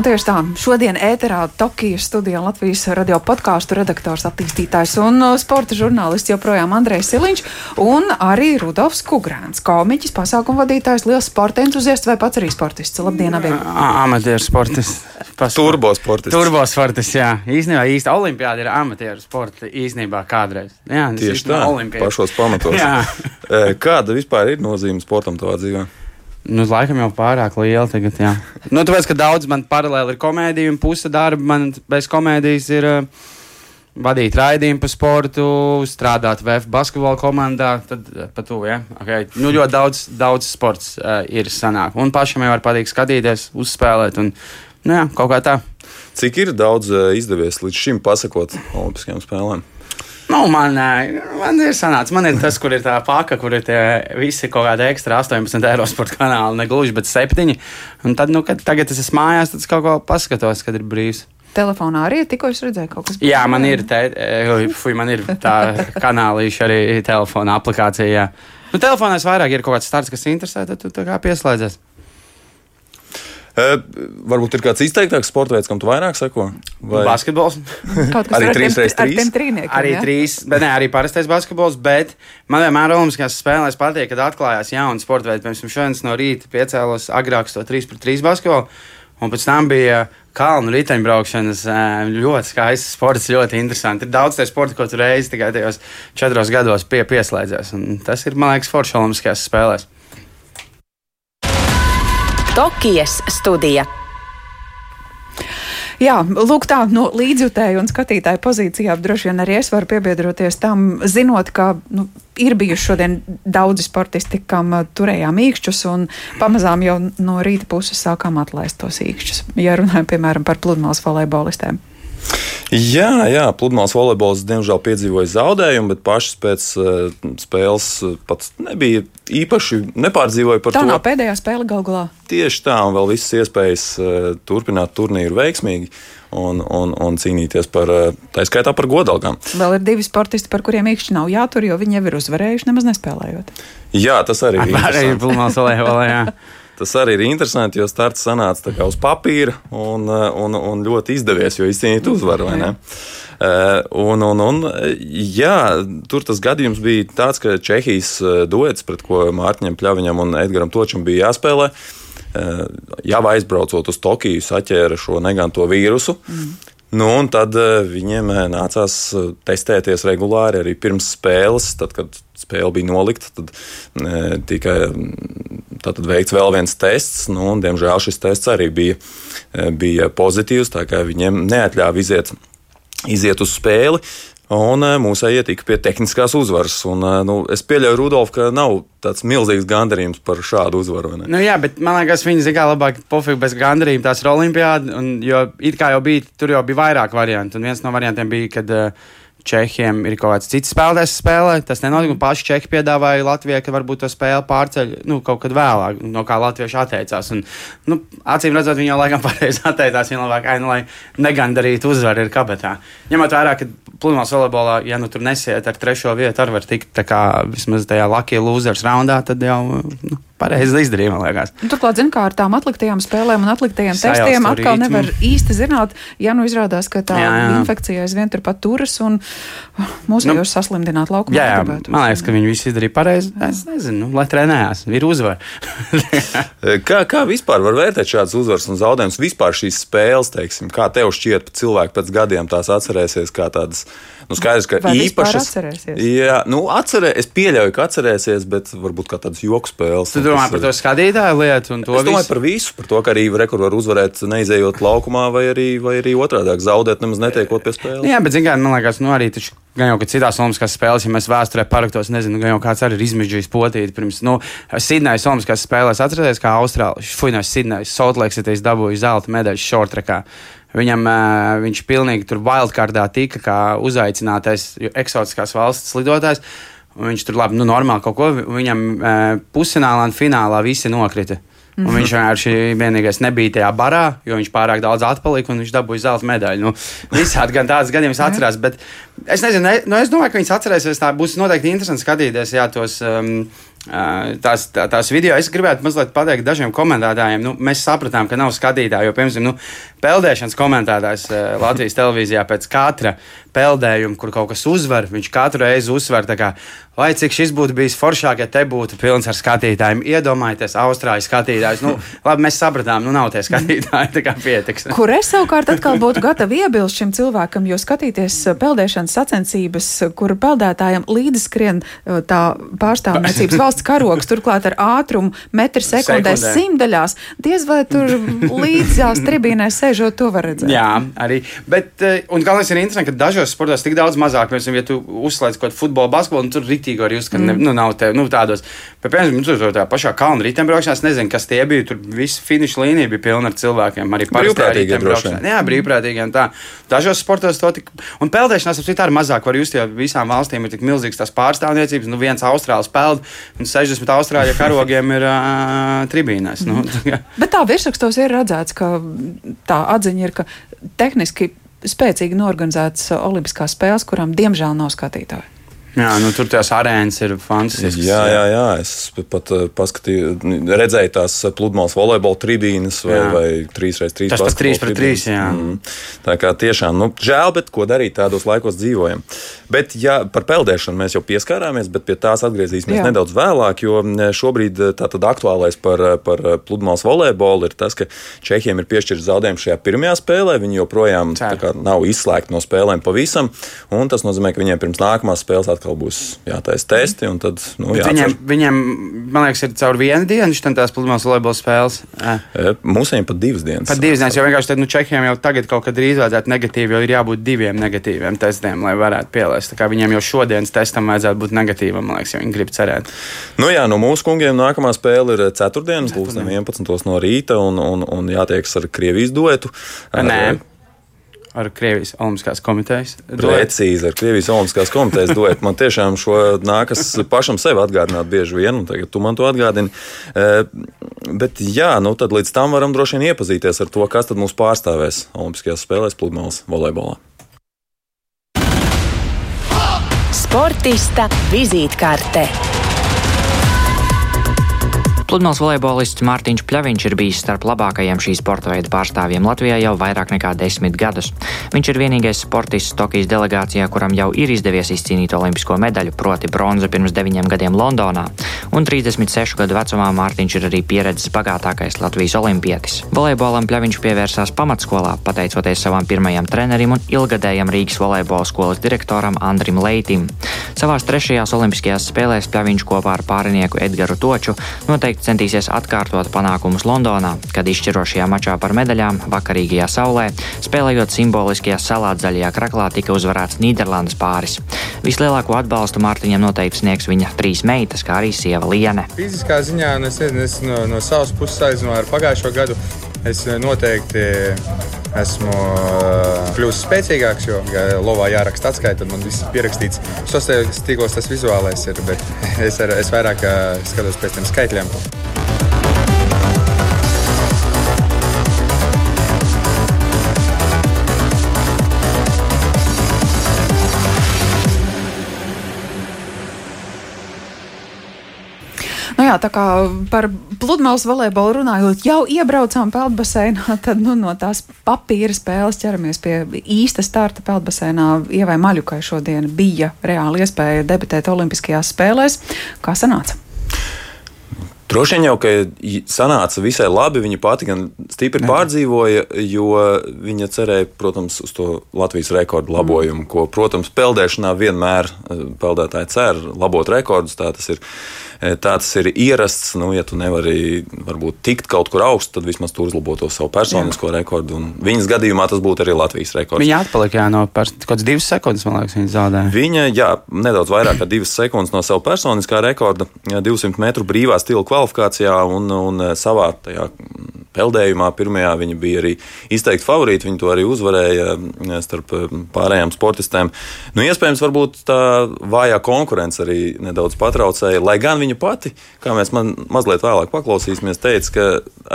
Un tieši tā, šodien ēterā Tokijas studijā Latvijas radio podkāstu redaktors, attīstītājs un uh, sporta žurnālists joprojām Andrejs Siliņš un arī Rudolfs Kugrāns, komiķis, pasākumu vadītājs, liels sporta entuziasts vai pats arī sportists. Labdien, abiem! Amatieru sportists. Turbo sportists. Turbo sportists, jā. Īstenībā īsta olimpiāda ir amatieru sporta īstenībā kādreiz. Jā, Tieši tā, olimpiāda. pašos pamatos. Jā. Kāda vispār ir nozīme sportam tavā dzīvē? Nu, laikam jau pārāk liela tagad, jā. nu, tāpēc, ka daudz man paralēli ir komēdija un puse darba man bez komēdijas ir uh, vadīt raidījumu par sportu, strādāt VF basketbola komandā, tad uh, pa to, ja. Okay. Nu, ļoti daudz, daudz sports uh, ir sanāk. Un pašam jau var patīk skatīties, uzspēlēt un, nu jā, kaut kā tā. Cik ir daudz eh, izdevies līdz šim pasakot Olimpiskajām spēlēm? Nu, man, man ir sanācis, man ir tas, kur ir tā paka, kur ir visi kaut kādi ekstra 18 eiro sporta kanāli, ne gluži, bet 7. Un tad, nu, kad tagad es esmu mājās, tad es kaut ko paskatos, kad ir brīvs. Telefonā arī tikko es redzēju kaut kas Jā, man ir, te, ej, fuj, man ir tā kanālīša arī telefona aplikācija. Jā. Nu, telefonā es vairāk ir kaut kāds starts, kas interesē, tad tu tā kā pieslēdzies. Varbūt ir kāds izteiktāks sporta veids, kam tu vairāk seko? Vai? Basketbols. Arī ar trīs tiem- reiz ar trīs? trīniekiem. Arī ja? trīs, bet ne arī parastais basketbols. Bet man vienmēr Olimpiskās spēlēs patīk, kad atklājās jauni sporta veidi. Piemēram, šodien no rīta piecēlos agrāk to 3 pret 3 basketbolu. Un pēc tam bija kalnu riteņbraukšanas. Ļoti skaists sports, ļoti interesants. Ir daudz tādu sporta, ko tu reizi tikai tajos četros gados pie, pieslēdzies. Un tas ir, man liekas, forši Olimpiskajās spēlēs. Tokijas studija. Jā, lūk, tā no līdzjutēju un skatītāju pozīcijām droši vien arī es varu piebiedroties tam, zinot, ka nu, ir bijuši šodien daudzi sportisti, kam uh, turējām īkšķus, un pamazām jau no rīta puses sākām atlaist tos īkšķus. Ja runājam, piemēram, par pludmales volejbolistiem. Jā, jā, pludmales volejbols diemžēl piedzīvoja zaudējumu, bet pašas pēc uh, spēles uh, pats nebija īpaši nepārdzīvoja par Tā to. nav pēdējā spēle gal galā. Tieši tā, un vēl visas iespējas uh, turpināt turnīru veiksmīgi un, un, un cīnīties par, tā skaitā par godalgām. Vēl ir divi sportisti, par kuriem īkšķi nav jātur, jo viņi jau ir uzvarējuši, nemaz nespēlējot. Jā, tas arī ir. Arī plūmās volejbolā. Tas arī ir interesanti, jo starts sanāca uz papīra un, uh, un, un ļoti izdevies, jo izcīnīt uzvaru. Uh, Un, un, un, jā, tur tas gadījums bija tāds, ka Čehijas uh, duets, pret ko Mārtiņam Pļaviņam un Edgaram Točam bija jāspēlē, jau aizbraucot uz Tokiju, saķēra šo neganto vīrusu. Mm. Nu, un tad viņiem nācās testēties regulāri arī pirms spēles. Tad, kad spēle bija nolikta, tad uh, tika tātad veikts vēl viens tests. Nu, un, diemžēl šis tests arī bija, uh, bija pozitīvs. Tā kā viņiem neatļāva iziet, iziet uz spēli. Un uh, mūsējie tika pie tehniskās uzvaras. Un, uh, nu, es pieļauju, Rudolf, ka nav tāds milzīgs gandarījums par šādu uzvaru. Nu, jā, bet man liekas, viņi zina, labāk pofīgi bez gandarījuma. Tās ir olimpiāda, un jo it kā jau bija, tur jau bija vairāk variantu. Un viens no variantiem bija, kad uh, Čehiem ir kaut kāds cits spēlētājs spēlē. Tas nenotika, ka paši Čehi piedāvāja Latvijai, ka varbūt to spēli pārceļ nu, kaut kad vēlāk, no kā latvieši atteicās. Un, nu, acīm redzot, viņi jau laikam pareizi atteicās. Viņa labāk, ai, nu, lai negandarītu uzvaru ir kabatā. Ņemot vērā, ka pludmales volejbolā, ja nu tur nesiet ar trešo vietu, arī var tikt tā kā vismaz tajā Lucky Losers raundā, tad jau nu, pareizi izdarīja, man liekas. Un Turklāt, zinu, kā ar tām atliktajām spēlēm un atliktajiem Sajauc testiem to atkal ritmu. nevar īsti zināt, ja nu izrādās, ka tā Jā, jā. infekcija aizvien turpat turas un uh, mūsu Nu, jau saslimdināt laukumā. Jā, jā man liekas, ka viņi visi izdarīja pareizi. Es nezinu, nu, lai trenējās, ir uzvara. Kā, kā vispār var vērtēt šādas uzvaras un zaudējumus? Vispār šīs spēles, teiksim, kā tev šķiet, cilvēki pēc gadiem tās atcerēsies kā tādas. Nu, skaidrs, ka Vai īpašas. Jā, nu, atcerē, es pieļauju, ka atcerēsies, bet varbūt kā tādas joku spēles. Tu domā par ir- to skatītāju lietu un to Es domāju visu? par visu, par to, ka arī rekords var uzvarēt, neizejot laukumā, vai arī, vai arī otrādi - zaudēt, nemaz netiekot pie spēles. Jā, bet, zināmā mērā, man liekas, nu, arī taču, gan jau, ka citās Olimpiskās spēlēs, ja mēs vēsturē paraktos, nezinu, gan jau kāds arī ir izmežģījis potīti pirms, nu, Sidnejas Olimpiskās spēlēs atcerēties, kā Austrālijas, fuinos Sidnejas, Soltlēks, dabūja zelta medaļu šortrekā. Viņam viņš pilnīgi tur wildcardā tika kā uzaicinātais eksotiskās valsts lidotājs. un Viņš tur labi, nu, normāli kaut ko. Viņam pusfinālā un finālā visi nokrita. Un mm -hmm. viņš vienkārši vienīgais nebija tajā barā, jo viņš pārāk daudz atpalika un viņš dabūja zelta medaļu. Nu, visādi gan tādas gadījumus atcerās, bet es nezinu, ne, nu, es domāju, ka viņas atcerēsies. Tā būs noteikti interesanti skatīties, jā, tos. Um, Tās, tā, tās video es gribētu mazliet pateikt dažiem komentētājiem. Nu, mēs sapratām, ka nav skatītāju, jo, piemēram, nu, peldēšanas komentētājs Latvijas televīzijā pēc katra peldējuma, kur kaut kas uzvar, viņš katru reizi uzsver, kā, vai cik šis būtu bijis foršāk, ja te būtu pilns ar skatītājiem. Iedomājieties, Austrālijas skatītājus. Nu, labi, mēs sapratām, nu nav tie skatītāji, tā kā pietiks. Kur es savukārt atkal būtu gatava iebilst šim cilvēkam, jo skatīties peldēšanas sacensības, kur peldētājiem līdzi skrien tā pārstāvniecības valsts karogs, turklāt ar ātrumu metru sekundē simtaļās, diez vai tur līdzjās tribīnēs sēžot, to var redzēt. Jā, arī. Bet, un galvenais ir interesanti, ka dažos sportos tik daudz mazāk, piemēram, ja tu uzslēdz kaut kādu futbolu, basketbolu, un tur ritīgi var just, ka mm. ne, nu, nav te, nu, tādos. Bet, piemēram, tur tā pašā kalna riteņbraukšanā, es nezinu, kas tie bija, tur viss finiša līnija bija pilna ar cilvēkiem, arī brīvprātīgiem. Jā, brīvprātīgiem tā. Dažos sportos to tik, un peldēšanās ap arī mazāk var just, jo visām valstīm ir tik milzīgas tās pārstāvniecības, nu viens Austrāls peld, un 60 Austrāļu karogiem ir uh, tribīnēs. Nu, Bet tā virsrakstos ir redzēts, ka tā atziņa ir, ka tehniski spēcīgi norganizētas Olimpiskās spēles, kurām diemžēl nav skatītāji. Jā, nu, tur tās arēnas ir fantastiskas. Jā, jā, jā. Es pat uh, paskatīju, redzēju tās pludmales volejbola tribīnes vai, jā. vai 3x3. Tas pat 3x3. Mm. Tā kā tiešām, nu, žēl, bet ko darīt tādos laikos dzīvojam. Bet, ja par peldēšanu mēs jau pieskārāmies, bet pie tās atgriezīsimies jā. nedaudz vēlāk, jo šobrīd tātad aktuālais par, par pludmales volejbolu ir tas, ka Čehiem ir piešķirts zaudējums šajā pirmajā spēlē. Viņi joprojām kā, nav izslēgti no spēlēm pavisam, un tas nozīmē, ka viņiem pirms nākamās spēles atkal būs jātaisa testi. Tad, nu, viņiem, viņiem, man liekas, ir caur vienu dienu šīs tās pludmales volejbola spēles. E, mums viņiem pat divas dienas. Pat divas dienas, jo vienkārši tad, nu, Čehijam jau tagad kaut kad drīz vajadzētu negatīvi, jo ir jābūt diviem negatīviem testiem, lai varētu pielaist. Viņiem jau šodienas testam vajadzētu būt negatīvam, man liekas, ja viņi grib cerēt. Nu jā, no mūsu kungiem nākamā spēle ir ceturtdienas, būs 11. no rīta un, un, un jātiekas ar Krievijas duetu. Nē. Ar Krievijas Olimpiskās komitejas. Precīzi, ar Krievijas Olimpiskās komitejas duetu. Man tiešām šo nākas pašam sev atgādināt bieži vien, un tagad tu man to atgādini. E, bet jā, nu tad līdz tam varam droši vien iepazīties ar to, kas tad mūs pārstāvēs Olimpiskajās spēlēs pludmales volejbolā. Sportista vizītkarte. Pludmales volejbolists Mārtiņš Pļaviņš ir bijis starp labākajiem šī sporta veida pārstāvjiem Latvijā jau vairāk nekā desmit gadus. Viņš ir vienīgais sportists Tokijas delegācijā, kuram jau ir izdevies izcīnīt olimpisko medaļu, proti bronzu pirms deviņiem gadiem Londonā, un 36 gadu vecumā Mārtiņš ir arī pieredzes bagātākais Latvijas olimpietis. Volejbolam Pļaviņš pievērsās pamatskolā, pateicoties savam pirmajam trenerim un ilgadējam Rīgas volejbola skolas direktoram Andrim Leitim. Savās trešajās olimpiskajās spēlēs Pļaviņš kopā ar pārinieku Edgaru Toču noteikti centīsies atkārtot panākumus Londonā, kad izšķirošajā mačā par medaļām vakarīgajā saulē, spēlējot simboliskajā salātzaļajā kraklā, tika uzvarēts Nīderlandes pāris. Vislielāko atbalstu Mārtiņam noteikti sniegs viņa trīs meitas, kā arī sieva Liene. Fiziskā ziņā nu, es, es no, no savas puses aizinu ar pagājušo gadu. Es noteikti esmu uh, kļuvis spēcīgāks, jo, ja lovā jāraksta atskaita, tad man viss ir pierakstīts. Sociālajos tīklos tas vizuālais ir, bet es, ar, es vairāk skatos pēc tiem skaitļiem. Nu jā, tā kā par pludmales volejbolu runājot, jau iebraucām peldbaseinā, tad nu, no tās papīra spēles ķeramies pie īsta starta peldbaseinā. Ievai Maļukai šodien bija reāli iespēja debitēt Olimpiskajās spēlēs. Kā sanāca? Droši vien jau, ka sanāca visai labi. Viņa pati gan stipri Jā. pārdzīvoja, jo viņa cerēja, protams, uz to Latvijas rekordu labojumu, mm. ko, protams, peldēšanā vienmēr eh, peldētāji cer labot rekordus. Tā tas ir. E, tā tas ir ierasts. Nu, ja tu nevari varbūt tikt kaut kur augstu, tad vismaz tur uzlabot to savu personisko jā. rekordu. Un viņas gadījumā tas būtu arī Latvijas rekords. Viņa atpalika jā, no kaut kādas divas sekundes, man liekas, viņa zaudēja. Viņa, jā, nedaudz vairāk kā divas sekundes no sava personiskā rekorda, 200 metru brīvā stila kvalifikācijā un, un savā tajā peldējumā pirmajā viņi bija arī izteikti favorīti. Viņi to arī uzvarēja starp pārējām sportistēm. Nu, iespējams, varbūt tā vājā konkurence arī nedaudz patraucēja, lai gan viņa pati, kā mēs man, mazliet vēlāk paklausīsimies, teica, ka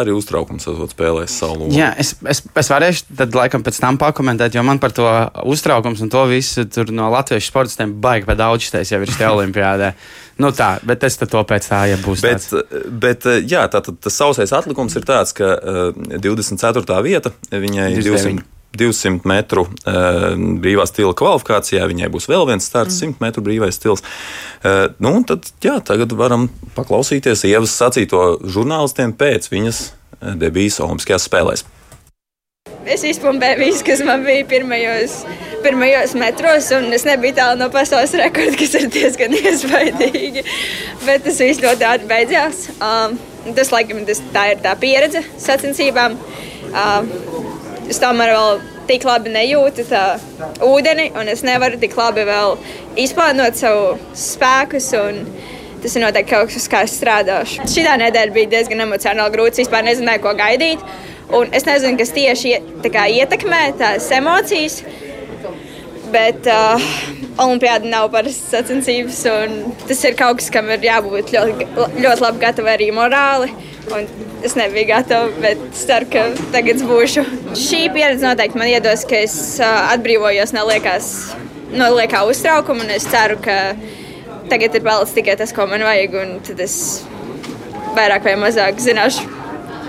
arī uztraukums spēlēs savu lomu. Jā, es, es, es varēšu tad laikam pēc tam pakomentēt, jo man par to uztraukums un to visu no latviešu sportistiem baigi pa daudz štais jau ir šajā olimpiādē. Nu tā, bet es to pēc tā, ja būs. Bet, tāds. bet jā, tātad tas sausais atlikums ir tāds, ka uh, 24. vieta viņai 200. 200 metru uh, brīvā stila kvalifikācijā. Viņai būs vēl viens starts, mm. 100 metru brīvais stils. Uh, nu, tad, jā, tagad varam paklausīties Ievas sacīto žurnālistiem pēc viņas debijas Olimpiskajās spēlēs. Es izpumpēju visu, kas man bija pirmajos, pirmajos metros, un es nebiju tālu no pasaules rekorda, kas ir diezgan iespaidīgi. Bet tas viss ļoti ātri beidzās. Um, tas, laikam, tas, tā ir tā pieredze sacensībām. Um, es tomēr vēl tik labi nejūtu tā ūdeni, un es nevaru tik labi vēl izplānot savu spēkus. Tas ir noteikti kaut kas, kā es strādāšu. Šī nedēļa bija diezgan emocionāli grūta. Es vispār nezināju, ko gaidīt. Un es nezinu, kas tieši kā, ietekmē tās emocijas. Bet uh, Olimpijāda nav parasta sacensības, un tas ir kaut kas, kam ir jābūt ļoti, ļoti labi gatavai arī morāli. Un es nebiju gatava, bet ceru, ka tagad būšu. Šī pieredze noteikti man iedos, ka es atbrīvojos no liekas, no liekā uztraukuma, es ceru, ka tagad ir palicis tikai tas, ko man vajag, tad es vairāk vai mazāk zināšu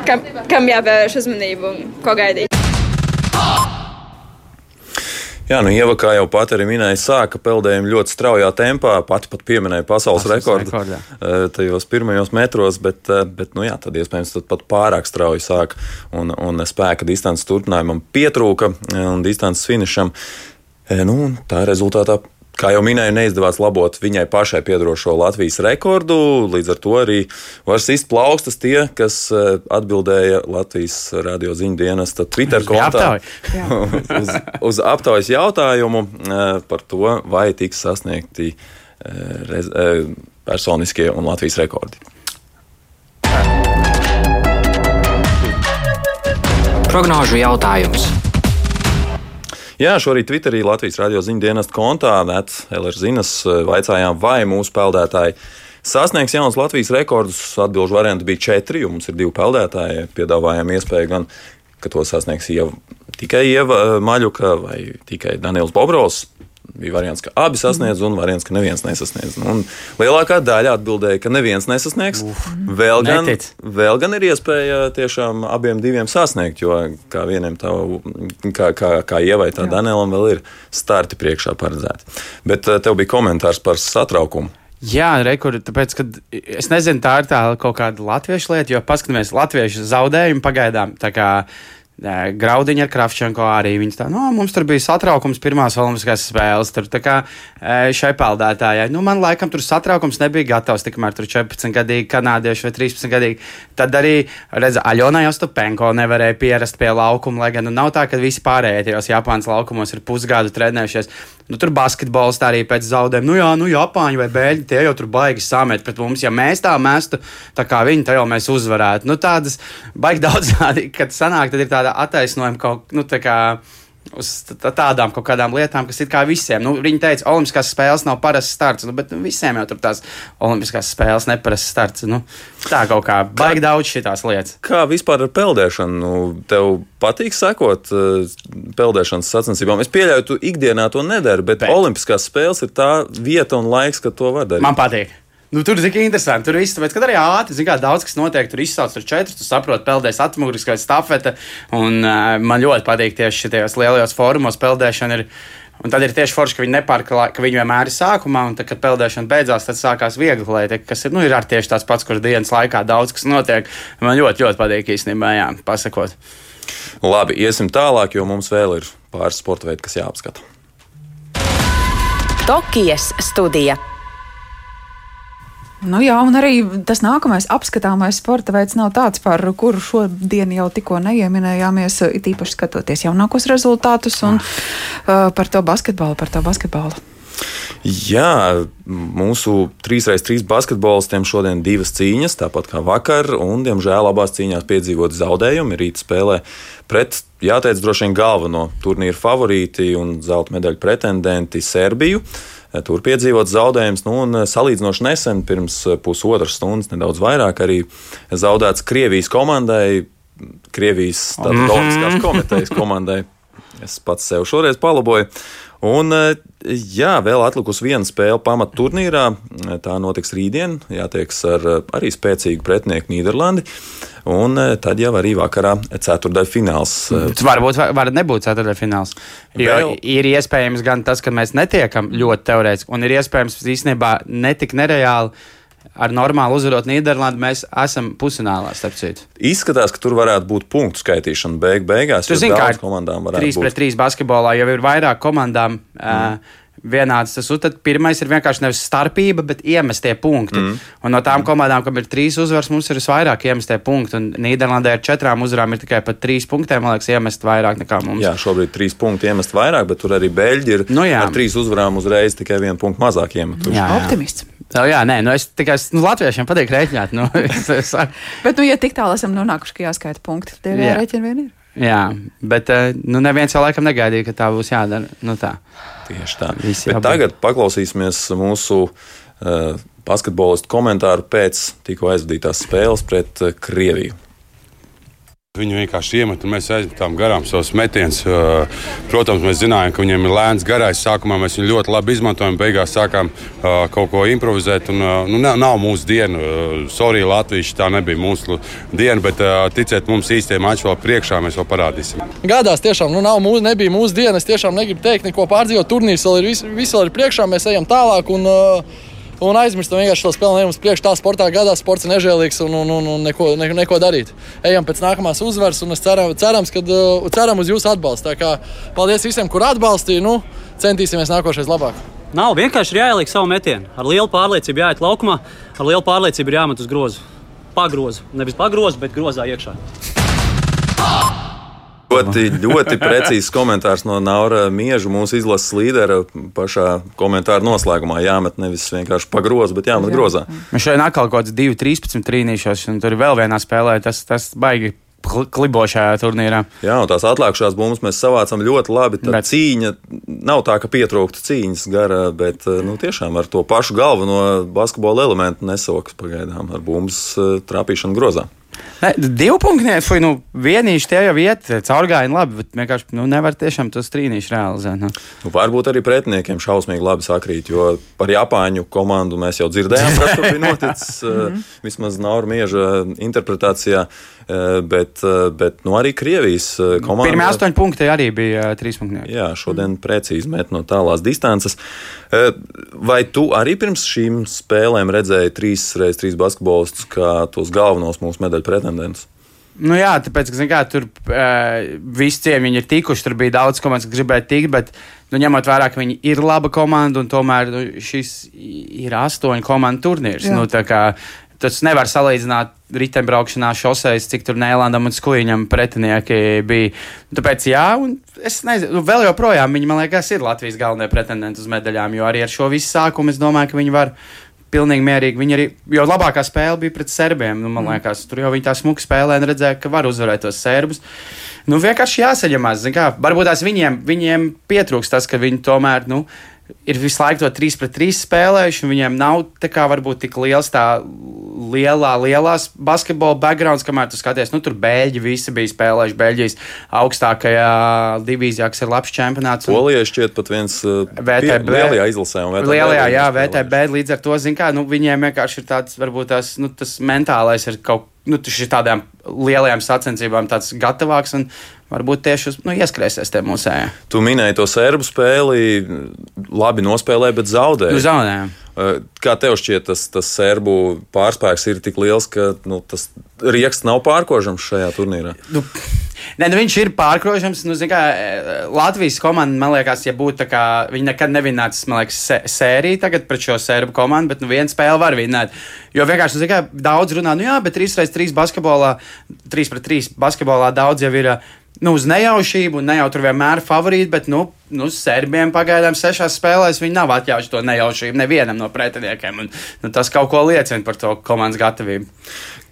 kam, kam jāpievērš uzmanība un ko gaidīt. Jā, nu Ieva, kā jau pat arī minēja, sāka peldējumu ļoti straujā tempā. Pati pat pieminēja pasaules, rekordu rekordā. Eh, tajos pirmajos metros, bet, eh, bet nu jā, tad iespējams tad pat pārāk strauji sāk un, un spēka distances turpinājumam pietrūka eh, un distances finišam. Nu, tā rezultātā Kā jau minēju, neizdevās labot viņai pašai piedarošo Latvijas rekordu. Līdz ar to arī var sist plaukstas tie, kas eh, atbildēja Latvijas radio ziņu dienesta Twitter kontā uz, uz aptaujas jautājumu eh, par to, vai tiks sasniegti eh, personiskie un Latvijas rekordi. Prognožu jautājums. Jā, šorīt Twitterī Latvijas radio ziņu dienesta kontā Nets Elerzinas eh, vaicājām, vai mūsu peldētāji sasniegs jauns Latvijas rekordus. Atbilžu varianti bija četri, jo mums ir divi peldētāji. Piedāvājām iespēju gan, ka to sasniegs Ieva, tikai Ieva eh, Maļuka vai tikai Daniels Bobrovs bija variants, ka abi sasniedz, un variants, ka neviens nesasniedz. Nu, un lielākā daļa atbildēja, ka neviens nesasniegs. Uf, vēl, gan, netic. vēl gan ir iespēja tiešām abiem diviem sasniegt, jo kā vienam tā, kā, kā, kā ievai, tā Danielam vēl ir starti priekšā paredzēti. Bet eh, tev bija komentārs par satraukumu. Jā, rekur, tāpēc, ka es nezinu, tā ir tā kaut kāda latviešu lieta, jo paskatāmies, latviešu zaudējumu pagaidām. Graudiņa ar Kravčenko arī. Viņas tā, nu, mums tur bija satraukums pirmās olimpiskās spēles. Tur kā šai peldētājai. Nu, man laikam tur satraukums nebija gatavs, tikmēr tur 14 gadīgi kanādieši vai 13 gadīgi. Tad arī, redz, Aļona Jostupenko nevarēja pierast pie laukuma, lai gan nu, nav tā, ka visi pārējie tajos Japānas laukumos ir pusgadu trenējušies. Nu, tur basketbols arī pēc zaudējuma. Nu, jā, nu, Japāņi vai Bēļi tie jau tur baigi samet pret mums. Ja mēs tā mestu, tā kā viņi, tad jau mēs uzvarētu. Nu, tādas baigi daudz, kad sanāk, tad ir tāda attaisnojuma kaut nu, tā kā uz tādām kaut kādām lietām, kas ir kā visiem. Nu, viņi teica, Olimpiskās spēles nav parasts starts, nu, bet nu, visiem jau tur tās Olimpiskās spēles neparasts starts. Nu, tā kaut kā baigi daudz šīs lietas. Kā vispār ar peldēšanu? Nu, tev patīk sekot uh, peldēšanas sacensībām? Es pieļauju, tu ikdienā to nedari, bet, bet Olimpiskās spēles ir tā vieta un laiks, kad to var darīt. Man patīk. Nu, tur ir interesanti. Tur viss, tāpēc, kad arī ātri, zin, kā, daudz kas notiek, tur izsauc tur četrus, tu saproti, peldēs atmuguriskā stafete. Un uh, man ļoti patīk tieši šajos lielajos fórumos peldēšana. Ir, Un tad ir tieši forši, ka viņi nepārklāj, ka viņi vienmēr ir sākumā, un tad, kad peldēšana beidzās, tad sākās viegli lieta, kas ir, nu, ir tieši tāds pats, kur dienas laikā daudz kas notiek. Man ļoti, ļoti patīk īstenībā, jā, pasakot. Labi, iesim tālāk, jo mums vēl ir pāris sporta veidi, kas jāapskata. Tokijas studija. Nu jā, un arī tas nākamais apskatāmais sporta veids nav tāds, par kuru šodien jau tikko neieminējāmies, it īpaši skatoties jaunākos rezultātus un uh, par to basketbolu, par to basketbolu. Jā, mūsu 3x3 basketbolistiem šodien divas cīņas, tāpat kā vakar, un, diemžēl, abās cīņās piedzīvot zaudējumi. Rīt spēlē pret, jāteic, droši vien galveno turnīru favorīti un zelta medaļu pretendenti Serbiju. Tur piedzīvot zaudējumus, nu, un salīdzinoši nesen, pirms pusotras stundas, nedaudz vairāk, arī zaudēts Krievijas komandai, Krievijas -hmm. Olimpiskās komitejas komandai. Es pats sev šoreiz palaboju. Un, jā, vēl atlikusi viena spēle pamat turnīrā. Tā notiks rītdien. Jātieks ar arī spēcīgu pretinieku Nīderlandi. Un tad jau arī vakarā ceturdaļa fināls. Tas varbūt var nebūt ceturdaļa fināls. Jo vēl... ir iespējams gan tas, ka mēs netiekam ļoti teorētiski, un ir iespējams īstenībā netik nereāli ar normālu uzvarot Nīderlandi, mēs esam pusfinālā. Izskatās, ka tur varētu būt punktu skaitīšana beig beigās. Tur zina, kā komandām varētu 3 būt. 3 pret 3 basketbolā jau ir vairāk komandām. Mm. Uh, vienāds. Tas tad pirmais ir vienkārši nevis starpība, bet iemestie punkti. Mm. Un no tām komandām, kam ir trīs uzvaras, mums ir visvairāk iemestie punkti. Un Nīderlandē ar četrām uzvarām ir tikai pat trīs punktiem, man liekas, iemest vairāk nekā mums. Jā, šobrīd trīs punkti iemest vairāk, bet tur arī Beļģi ir nu, jā. ar trīs uzvarām uzreiz tikai vienu punktu mazāk iemetuši. Jā, jā. Optimists. Tā, jā, nē, nu es tikai nu, latviešiem patīk rēķināt. Nu, bet, nu, ja tik tālu esam nonākuši, ka jāskaita punkti, tad jā. jārēķina vien ir. Jā, bet eh, nu, neviens jau laikam negaidīja, ka tā būs jādara. Nu, tā. Tieši tā. Tagad paklausīsimies mūsu uh, basketbolistu komentāru pēc tikko aizvadītās spēles pret uh, Krieviju. Viņu vienkārši iemet, un mēs aizmetām garām savus metienus. Protams, mēs zinājām, ka viņiem ir lēns garais. Sākumā mēs viņu ļoti labi izmantojam, beigās sākām kaut ko improvizēt. Un, nu, nav mūsu diena. Sorry, Latvijas tā nebija mūsu diena, bet ticiet mums īstie mači vēl priekšā, mēs vēl parādīsim. Gadās tiešām, nu nav mūsu, nebija mūsu diena. Es tiešām negribu teikt neko pārdzīvot. Turnīrs vēl ir, vis, vēl ir priekšā, mēs ejam tālāk. Un, uh, un aizmirstam vienkārši to spēli. Ejam uz priekšu, tā sportā gadā sports ir nežēlīgs un, un, un, un neko, ne, neko darīt. Ejam pēc nākamās uzvaras un ceram, cerams, kad, uh, ceram uz jūsu atbalstu. Tā kā paldies visiem, kur atbalstīja. Nu, centīsimies nākošais labāk. Nav vienkārši jāieliek savu metienu. Ar lielu pārliecību jāiet laukumā, ar lielu pārliecību jāmet uz grozu. Pagrozu. Nevis pagrozu, bet grozā iekšā. Ļoti, ļoti precīzs komentārs no Naura Mieža, mūsu izlases līdera. Pašā komentāra noslēgumā jāmet nevis vienkārši pa grozu, bet jāmet Jā. grozā. Mēs šeit atkal kaut kāds 2-13 trīnīšos, un tur ir vēl vienā spēlē. Tas, tas baigi klibošajā turnīrā. Jā, un tās atlikušās bumbas mēs savācām ļoti labi. Tā bet... cīņa nav tā, ka pietrūktu cīņas gara, bet nu, tiešām ar to pašu galveno basketbola elementu nesauks pagaidām ar bumbas eh, trāpīšanu grozā. Ne, divu punktu, vai nu vienīši tie jau iet, caurgājieni labi, bet vienkārši nu, nevar tiešām tos trīnīšus realizēt. Nu. Nu, varbūt arī pretiniekiem šausmīgi labi sakrīt, jo par Japāņu komandu mēs jau dzirdējām, kas tur bija noticis, mhm. vismaz Nauru Mieža interpretācijā. Eh, bet, eh, bet nu, arī Krievijas eh, komanda. Pirmie astoņi punkti arī bija trīs punkti. Jā, šodien precīzi met no tālās distances. Vai tu arī pirms šīm spēlēm redzēji trīs reizes trīs basketbolistus kā tos galvenos mūsu medaļu pretendentus? Nu jā, tāpēc, ka kā, tur uh, visi ciemiņi ir tikuši. Tur bija daudz komandas, kas gribēja tikt, bet nu, ņemot vērā, ka viņi ir laba komanda un tomēr nu, šis ir astoņu komandu turnīrs. Jā. Nu, kā, tas nevar salīdzināt riteņbraukšanā, šoseis, cik tur Nēlandam un Skuiņam pretinieki bija. Tāpēc, jā, un es nezinu, nu, vēl joprojām viņi, man liekas, ir Latvijas galvenie pretendenti uz medaļām, jo arī ar šo visu sākumu es domāju, ka viņi var pilnīgi mierīgi. Viņi arī, jo labākā spēle bija pret serbiem. Nu, man mm. liekas, tur jau viņi tā smuki spēlē un redzēja, ka var uzvarēt tos serbus. Nu, vienkārši jāsaņemās. Varbūt tās viņiem, viņiem pietrūks tas, ka viņi tomēr. Nu, ir visu laiku to 3 pret 3 spēlējuši, un viņiem nav tā kā varbūt tik liels tā lielā, lielās basketbola backgrounds, kamēr tu skaties, nu tur Bēļģi visi bija spēlējuši Beļģijas augstākajā divīzijā, kas ir labs čempionāts. Polijai šķiet pat viens uh, VTB. Lielajā izlasē. Lielajā, jā, VTB līdz ar to, zin kā, nu viņiem vienkārši ir tāds, varbūt tās, nu tas mentālais ir kaut, nu tas ir tādām lielajām sacensībām tāds gatavāks, un varbūt tieši uz, nu, ieskrēsies tie mūsējie. Tu minēji to serbu spēli, labi nospēlēji, bet zaudēji. Nu, zaudējām. Kā tev šķiet, tas, tas serbu pārspēks ir tik liels, ka nu, tas rieksts nav pārkožams šajā turnīrā? Nu, Nē, nu viņš ir pārkrožams. Nu, kā, Latvijas komanda, man liekas, ja būtu tā kā viņi nekad liekas, sēriju tagad pret šo serbu komandu, bet nu viena spēle var vinēt. Jo vienkārši, nu, kā, daudz runā, nu jā, bet 3x3 basketbolā, 3 pret 3 basketbolā daudz jau ir nu, uz nejaušību, ne jau tur vienmēr ir favorīti, bet nu, nu, serbiem pagaidām sešās spēlēs viņi nav atļaujuši to nejaušību nevienam no pretiniekiem. Un, nu, tas kaut ko liecina par to komandas gatavību.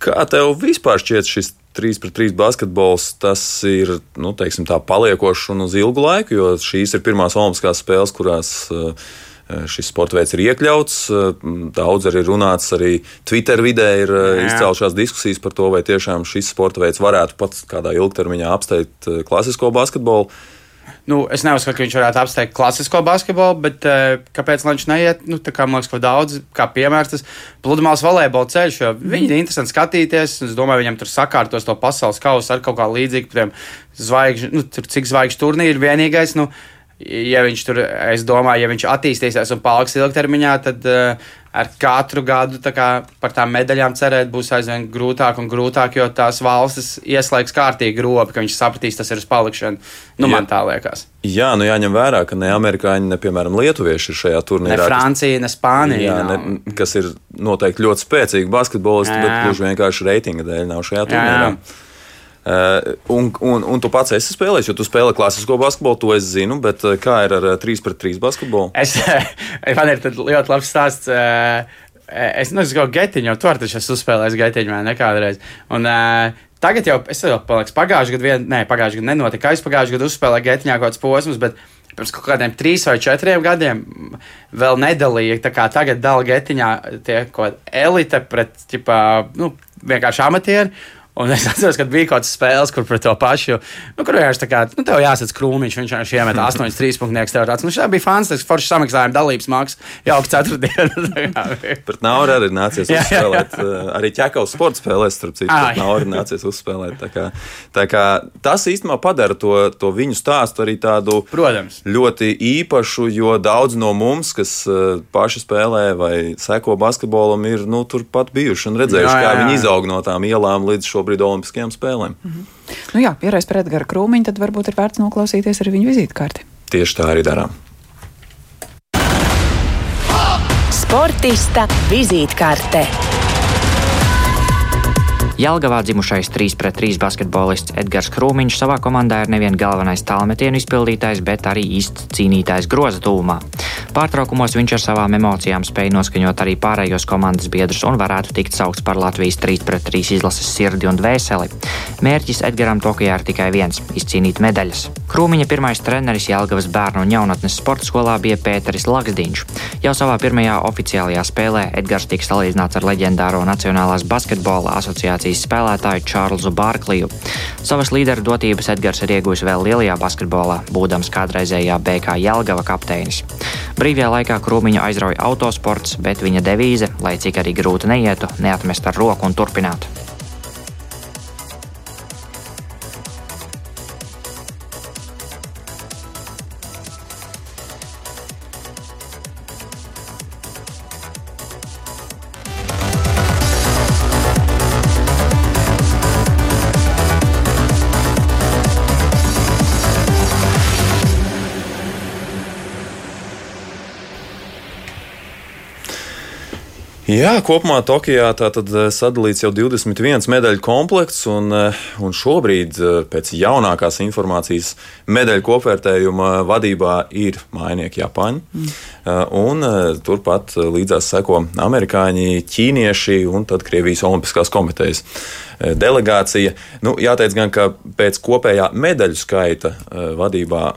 Kā tev vispār šķiet šis 3 pret 3 basketbols? Tas ir nu, teiksim, paliekošs un uz ilgu laiku, jo šīs ir pirmās Olimpiskās spēles, kurās uh, šis sporta veids ir iekļauts. Daudz arī runāts, arī Twitter vidē ir Jā. izcēlušās diskusijas par to, vai tiešām šis sporta veids varētu pats kādā ilgtermiņā apsteigt klasisko basketbolu. Nu, es neuzskatu, ka viņš varētu apsteigt klasisko basketbolu, bet kāpēc viņš neiet? Nu, tā kā man liekas, ka daudz, kā piemērs, tas pludmales volejbola ceļš, jo viņi ir interesanti skatīties. Es domāju, viņam tur sakārtos to pasaules kausu ar kaut kā līdzīgu, piemēram, zvaigžņu, nu, tur cik zvaigžņu turnīru vienīgais. Nu, ja viņš tur, es domāju, ja viņš attīstīsies un paliks ilgtermiņā, tad uh, ar katru gadu kā, par tām medaļām cerēt būs aizvien grūtāk un grūtāk, jo tās valstis ieslēgs kārtīgi robi, ka viņš sapratīs, tas ir uz palikšanu. Nu, Jā. man tā liekas. Jā, nu jāņem vērā, ka ne amerikāņi, ne piemēram lietuvieši ir šajā turnīrā. Ne Francija, ne Spānija. Jā, ne, kas ir noteikti ļoti spēcīgi basketbolisti, bet gluži vienkārši reitinga dēļ nav šajā turnīrā. Jā. Uh, un, un, un tu pats esi spēlējis, jo tu spēlē klasisko basketbolu, to es zinu, bet uh, kā ir ar 3 pret 3 basketbolu? Es, man ir ļoti labs stāsts. Es nezinu, kā getiņu, jo tu arī taču esi uzspēlējis getiņu vai nekādreiz. Un, uh, Tagad jau es jau paliku pagājušajā gadā, ne, pagājušajā gadā nenotika. Es pagājušajā gadā uzspēlēju getiņā kaut kāds posms, bet pirms kaut kādiem trīs vai četriem gadiem vēl nedalīja. Tā kā tagad dala getiņā tie kaut kāda elite pret, ķipā, nu, vienkārši amatieri. Un es atceros, ka bija kaut kādas spēles, kur pret to pašu, nu, kur vienkārši tā kā, nu, tev jāsaka krūmiņš, viņš vienkārši iemet 8, 3 punktus. Tev tāds, nu, šī bija fantastisks, foršs samaksājuma dalības mākslas, jauka ceturtdiena. pret Nauru arī nācies uzspēlēt, eh, arī ķekaus sporta spēlēs, starp citu, pret Nauru nācies uzspēlēt. Tā kā, tā kā tas īstenībā padara to, to viņu stāstu arī tādu Protams. ļoti īpašu, jo daudz no mums, kas eh, paši spēlē vai seko basketbolam, ir, nu, turpat bijuši un redzējuši, jā, jā, jā. kā viņi izaug no tām ielām līdz šo šobrīd Olimpiskajām spēlēm. Mm -hmm. nu jā, pierādījis par Edgara Krūmiņu, tad varbūt ir vērts noklausīties arī viņa vizītkarti. Tieši tā arī darām. Sportista vizītkarte. Jelgavā dzimušais 3 pret 3 basketbolists Edgars Krūmiņš savā komandā ir nevien galvenais tālmetienu izpildītājs, bet arī īsts cīnītājs groza tūmā. Pārtraukumos viņš ar savām emocijām spēja noskaņot arī pārējos komandas biedrus un varētu tikt saukts par Latvijas 3 pret 3 izlases sirdi un dvēseli. Mērķis Edgaram Tokijā ir tikai viens - izcīnīt medaļas. Krūmiņa pirmais treneris Jelgavas bērnu un jaunatnes sporta skolā bija Pēteris Laksdiņš. Jau savā pirmajā oficiālajā spēlē Edgars tika salīdzināts ar leģendāro Nacionālās basketbola asociācijas spēlētāju Čārlzu Bārkliju. Savas līderu dotības Edgars ir iegūjis vēl lielajā basketbolā, būdams kādreizējā BK Jelgava kapteinis. Brīvajā laikā krūmiņu aizrauja autosports, bet viņa devīze, lai cik arī grūti neietu, neatmest ar roku un turpināt. Jā, kopumā Tokijā tā tad eh, sadalīts jau 21 medaļu komplekts, un, eh, un šobrīd eh, pēc jaunākās informācijas medaļu kopvērtējuma vadībā ir mājnieki Japāņi. Mm. Un turpat līdzās seko amerikāņi, ķīnieši un tad Krievijas Olimpiskās komitejas delegācija. Nu, jāteic gan, ka pēc kopējā medaļu skaita vadībā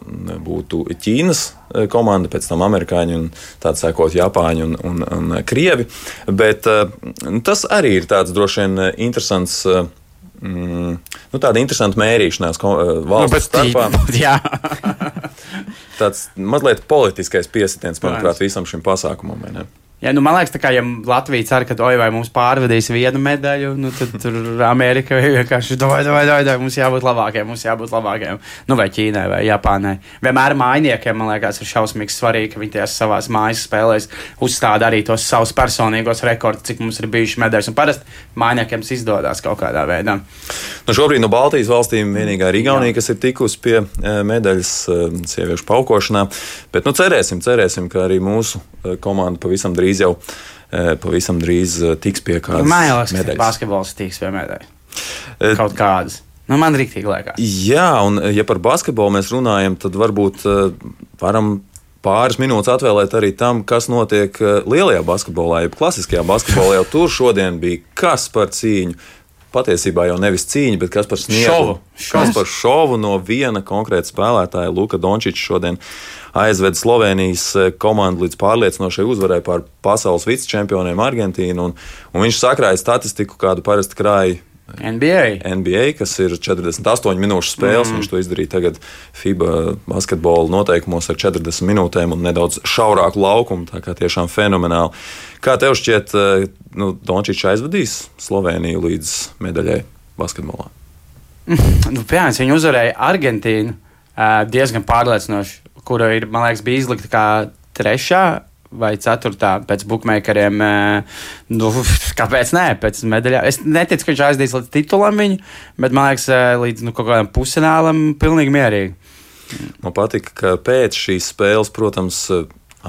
būtu Ķīnas komanda, pēc tam amerikāņi un tādi sekot Japāņi un, un, un Krievi. Bet eh, tas arī ir tāds droši vien eh, interesants. Mm, nu, tāda interesanta mērīšanās valsts nu, starpā. Jā. tāds mazliet politiskais piesitiens, manuprāt, visam šim pasākumam. Ja, nu, man liekas, ka, ja Latvija cer, ka oi, mums pārvadīs vienu medaļu, nu, tad tur Amerika vienkārši domā, vai, vai, vai mums jābūt labākiem, mums jābūt labākiem. Nu, vai Ķīnai, vai Japānai. Vienmēr mājiniekiem, man liekas, ir šausmīgi svarīgi, ka viņi tajās savās mājas spēlēs uzstāda arī tos savus personīgos rekordus, cik mums ir bijuši medaļas. Un parasti mājiniekiem tas izdodas kaut kādā veidā. Nu, šobrīd no Baltijas valstīm vienīgā ir Igaunija, kas ir tikusi pie eh, medaļas eh, sieviešu paukošanā. Bet nu, cerēsim, cerēsim, ka arī mūsu eh, komanda pavisam drīz drīz jau eh, pavisam drīz eh, tiks pie kādas medaļas. Basketbols tiks pie medaļas. Eh, Kaut kādas. Nu, man rīktīgi liekas. Jā, un ja par basketbolu mēs runājam, tad varbūt varam pāris minūtes atvēlēt arī tam, kas notiek lielajā basketbolā, jeb klasiskajā basketbolā. Jau tur šodien bija kas par cīņu. Patiesībā jau nevis cīņa, bet kas par sniegu. Šovu. Kas par šovu no viena konkrēta spēlētāja, Luka Dončiča, šodien aizveda Slovenijas eh, komandu līdz pārliecinošai uzvarai pār pasaules vicečempioniem Argentīnu. Un, un viņš sakrāja statistiku, kādu parasti krāja NBA. NBA, kas ir 48 minūšu spēles. Mm. Viņš to izdarīja tagad FIBA basketbola noteikumos ar 40 minūtēm un nedaudz šaurāku laukumu. Tā kā tiešām fenomenāli. Kā tev šķiet, eh, nu, Dončits aizvadīs Sloveniju līdz medaļai basketbolā? nu, piemēram, viņi uzvarēja Argentīnu uh, diezgan pārliecinoši, kura ir, man liekas, bija izlikta kā trešā vai ceturtā pēc bookmakeriem. Nu, kāpēc nē, pēc medaļām? Es neticu, ka viņš aizdīs līdz titulam viņu, bet man liekas, līdz nu, kaut kādam pusfinālam pilnīgi mierīgi. Man patika, ka pēc šīs spēles, protams,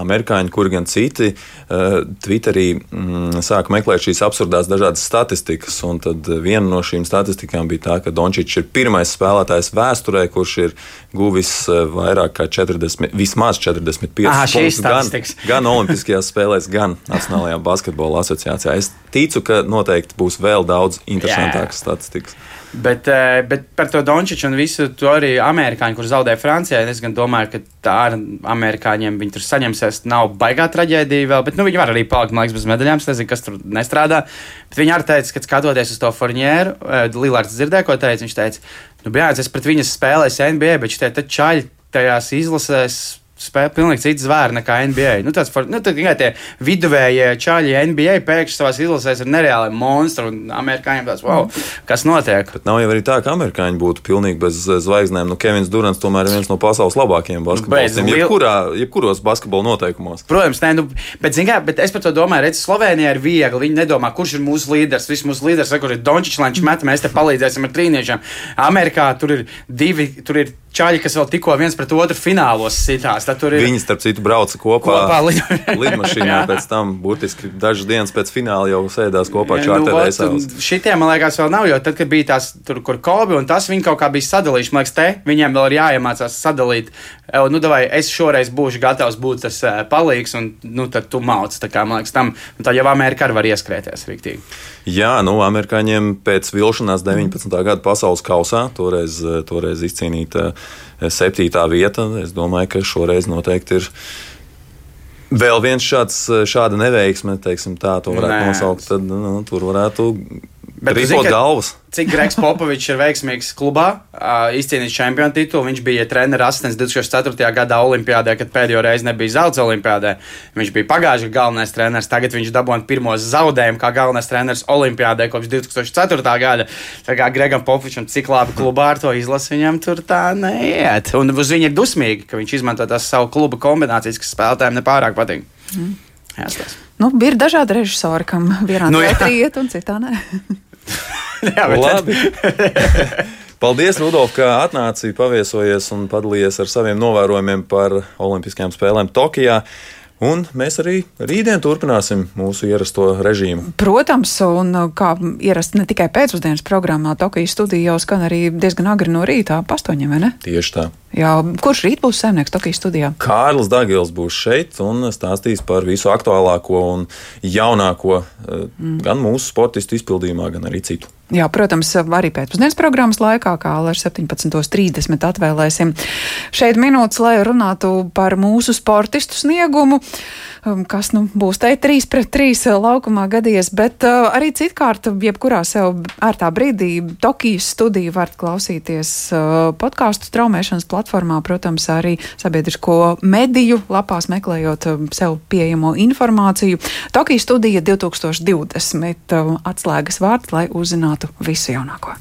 amerikāņi, kur gan citi, uh, Twitterī mm, sāka meklēt šīs absurdās dažādas statistikas. Tad viena no šīm statistikām bija tā, ka Dončits ir pirmais spēlētājs vēsturē, kurš ir guvis uh, vairāk kā 40, vismaz 45 Aha, punktus gan, gan Olimpiskajās spēlēs, gan Nacionālajā basketbola asociācijā. Es ticu, ka noteikti būs vēl daudz interesantākas statistikas. Bet, eh, bet par to Dončiču un visu to arī amerikāņi, kur zaudēja Francijai, es domāju, ka tā ar amerikāņiem viņi tur saņemsies. Nav baigā traģēdija vēl, bet nu, viņi var arī palikt, man liekas, bez medaļām. Es nezinu, kas tur nestrādā. Bet viņi arī teica, ka skatoties uz to fornieru, eh, Lillards dzirdēja, ko teica. Viņš teica, nu, jā, es pret viņas spēlēju NBA, bet šitie čaļi tajās izlasēs spēlē pilnīgi cits zvērs nekā NBA. Nu, ir nu, tikai tie viduvējie čaļi NBA pēkšņi savā izlasēs ir nereāli monstri. Un amerikāņiem tas, wow, kas notiek? Bet nav jau arī tā, ka amerikāņi būtu pilnīgi bez zvaigznēm. Nu, Kevins Durants tomēr ir viens no pasaules labākajiem basketbolistiem. Liel... Jebkurā, jebkuros basketbola noteikumos. Protams, nē, nu, bet, kā, bet es par to domāju, redz, Slovenija ir viegli. Viņi nedomā, kurš ir mūsu līderis. Viss mūsu līderis, kur ir Dončičs, Lančs, met, mēs te palīdzēsim ar trīniešiem. Amerikā tur ir divi, tur ir čaļi, kas vēl tikko viens pret otru finālos sitās. Ir... Viņi, starp citu, brauca kopā, kopā lid... lidmašīnā. pēc tam, burtiski dažas dienas pēc fināla jau sēdās kopā čārterēsā. Nu, šitie, man liekas, vēl nav, jo tad, kad bija tās, tur, kur Kobe un tas, viņi kaut kā bija sadalījuši. Man liekas, te viņiem vēl ir jāiemācās sadalīt. Nu, davai, es šoreiz būšu gatavs būt tas uh, palīgs, un nu, tad tu mauc. Tā kā, man liekas, tam, tā jau Amerika arī var ieskrēties rīktīgi. Jā, nu, amerikāņiem pēc vilšanās 19. gada pasaules kausā toreiz, toreiz izcīnīta septītā vieta. Es domāju, ka šoreiz noteikti ir. Vēl viens šāds, šāda neveiksme, teiksim, tā to varētu Nē. nosaukt. Tad nu, tur varētu rīkot galvas cik Gregs Popovičs ir veiksmīgs klubā, uh, izcīnījis čempionu titulu. Viņš bija treneris asistents 2004. gadā Olimpijādē, kad pēdējo reizi nebija zelta Olimpijādē. Viņš bija pagājušajā gadā galvenais treneris, tagad viņš dabūja pirmos zaudējumus kā galvenais treneris Olimpijādē kopš 2004. gada. Tā kā Gregam Popovičam cik labi klubā ar to izlasi, viņam tur tā neiet. Un uz viņu ir dusmīgi, ka viņš izmanto tās savu klubu kombinācijas, kas spēlētājiem nepārāk patīk. Mm. Jāstās. Nu, ir dažādi režisori, kam vienā nu, iet un citā nē. Jā, labi. Paldies, Rudolf, ka atnāci, paviesojies un padalījies ar saviem novērojumiem par Olimpiskajām spēlēm Tokijā. Un mēs arī rītdien turpināsim mūsu ierasto režīmu. Protams, un kā ierasts ne tikai pēcpusdienas programmā, Tokijas studija jau skan arī diezgan agri no rīta, ap astoņiem, vai ne? Tieši tā. Jā, kurš rīt būs saimnieks Tokijas studijā? Kārlis Dagils būs šeit un stāstīs par visu aktuālāko un jaunāko mm. gan mūsu sportistu izpildījumā, gan arī citu. Jā, protams, arī pēcpusdienas programmas laikā, kā ar 17.30 atvēlēsim šeit minūtes, lai runātu par mūsu sportistu sniegumu. Um, kas nu, būs te 3 pret 3 uh, laukumā gadījies, bet uh, arī citkārt, jebkurā sev ērtā brīdī, Tokijas studiju varat klausīties uh, podkāstu traumēšanas platformā, protams, arī sabiedrisko mediju lapās meklējot uh, sev pieejamo informāciju. Tokijas studija 2020 uh, atslēgas vārds, lai uzzinātu visu jaunāko.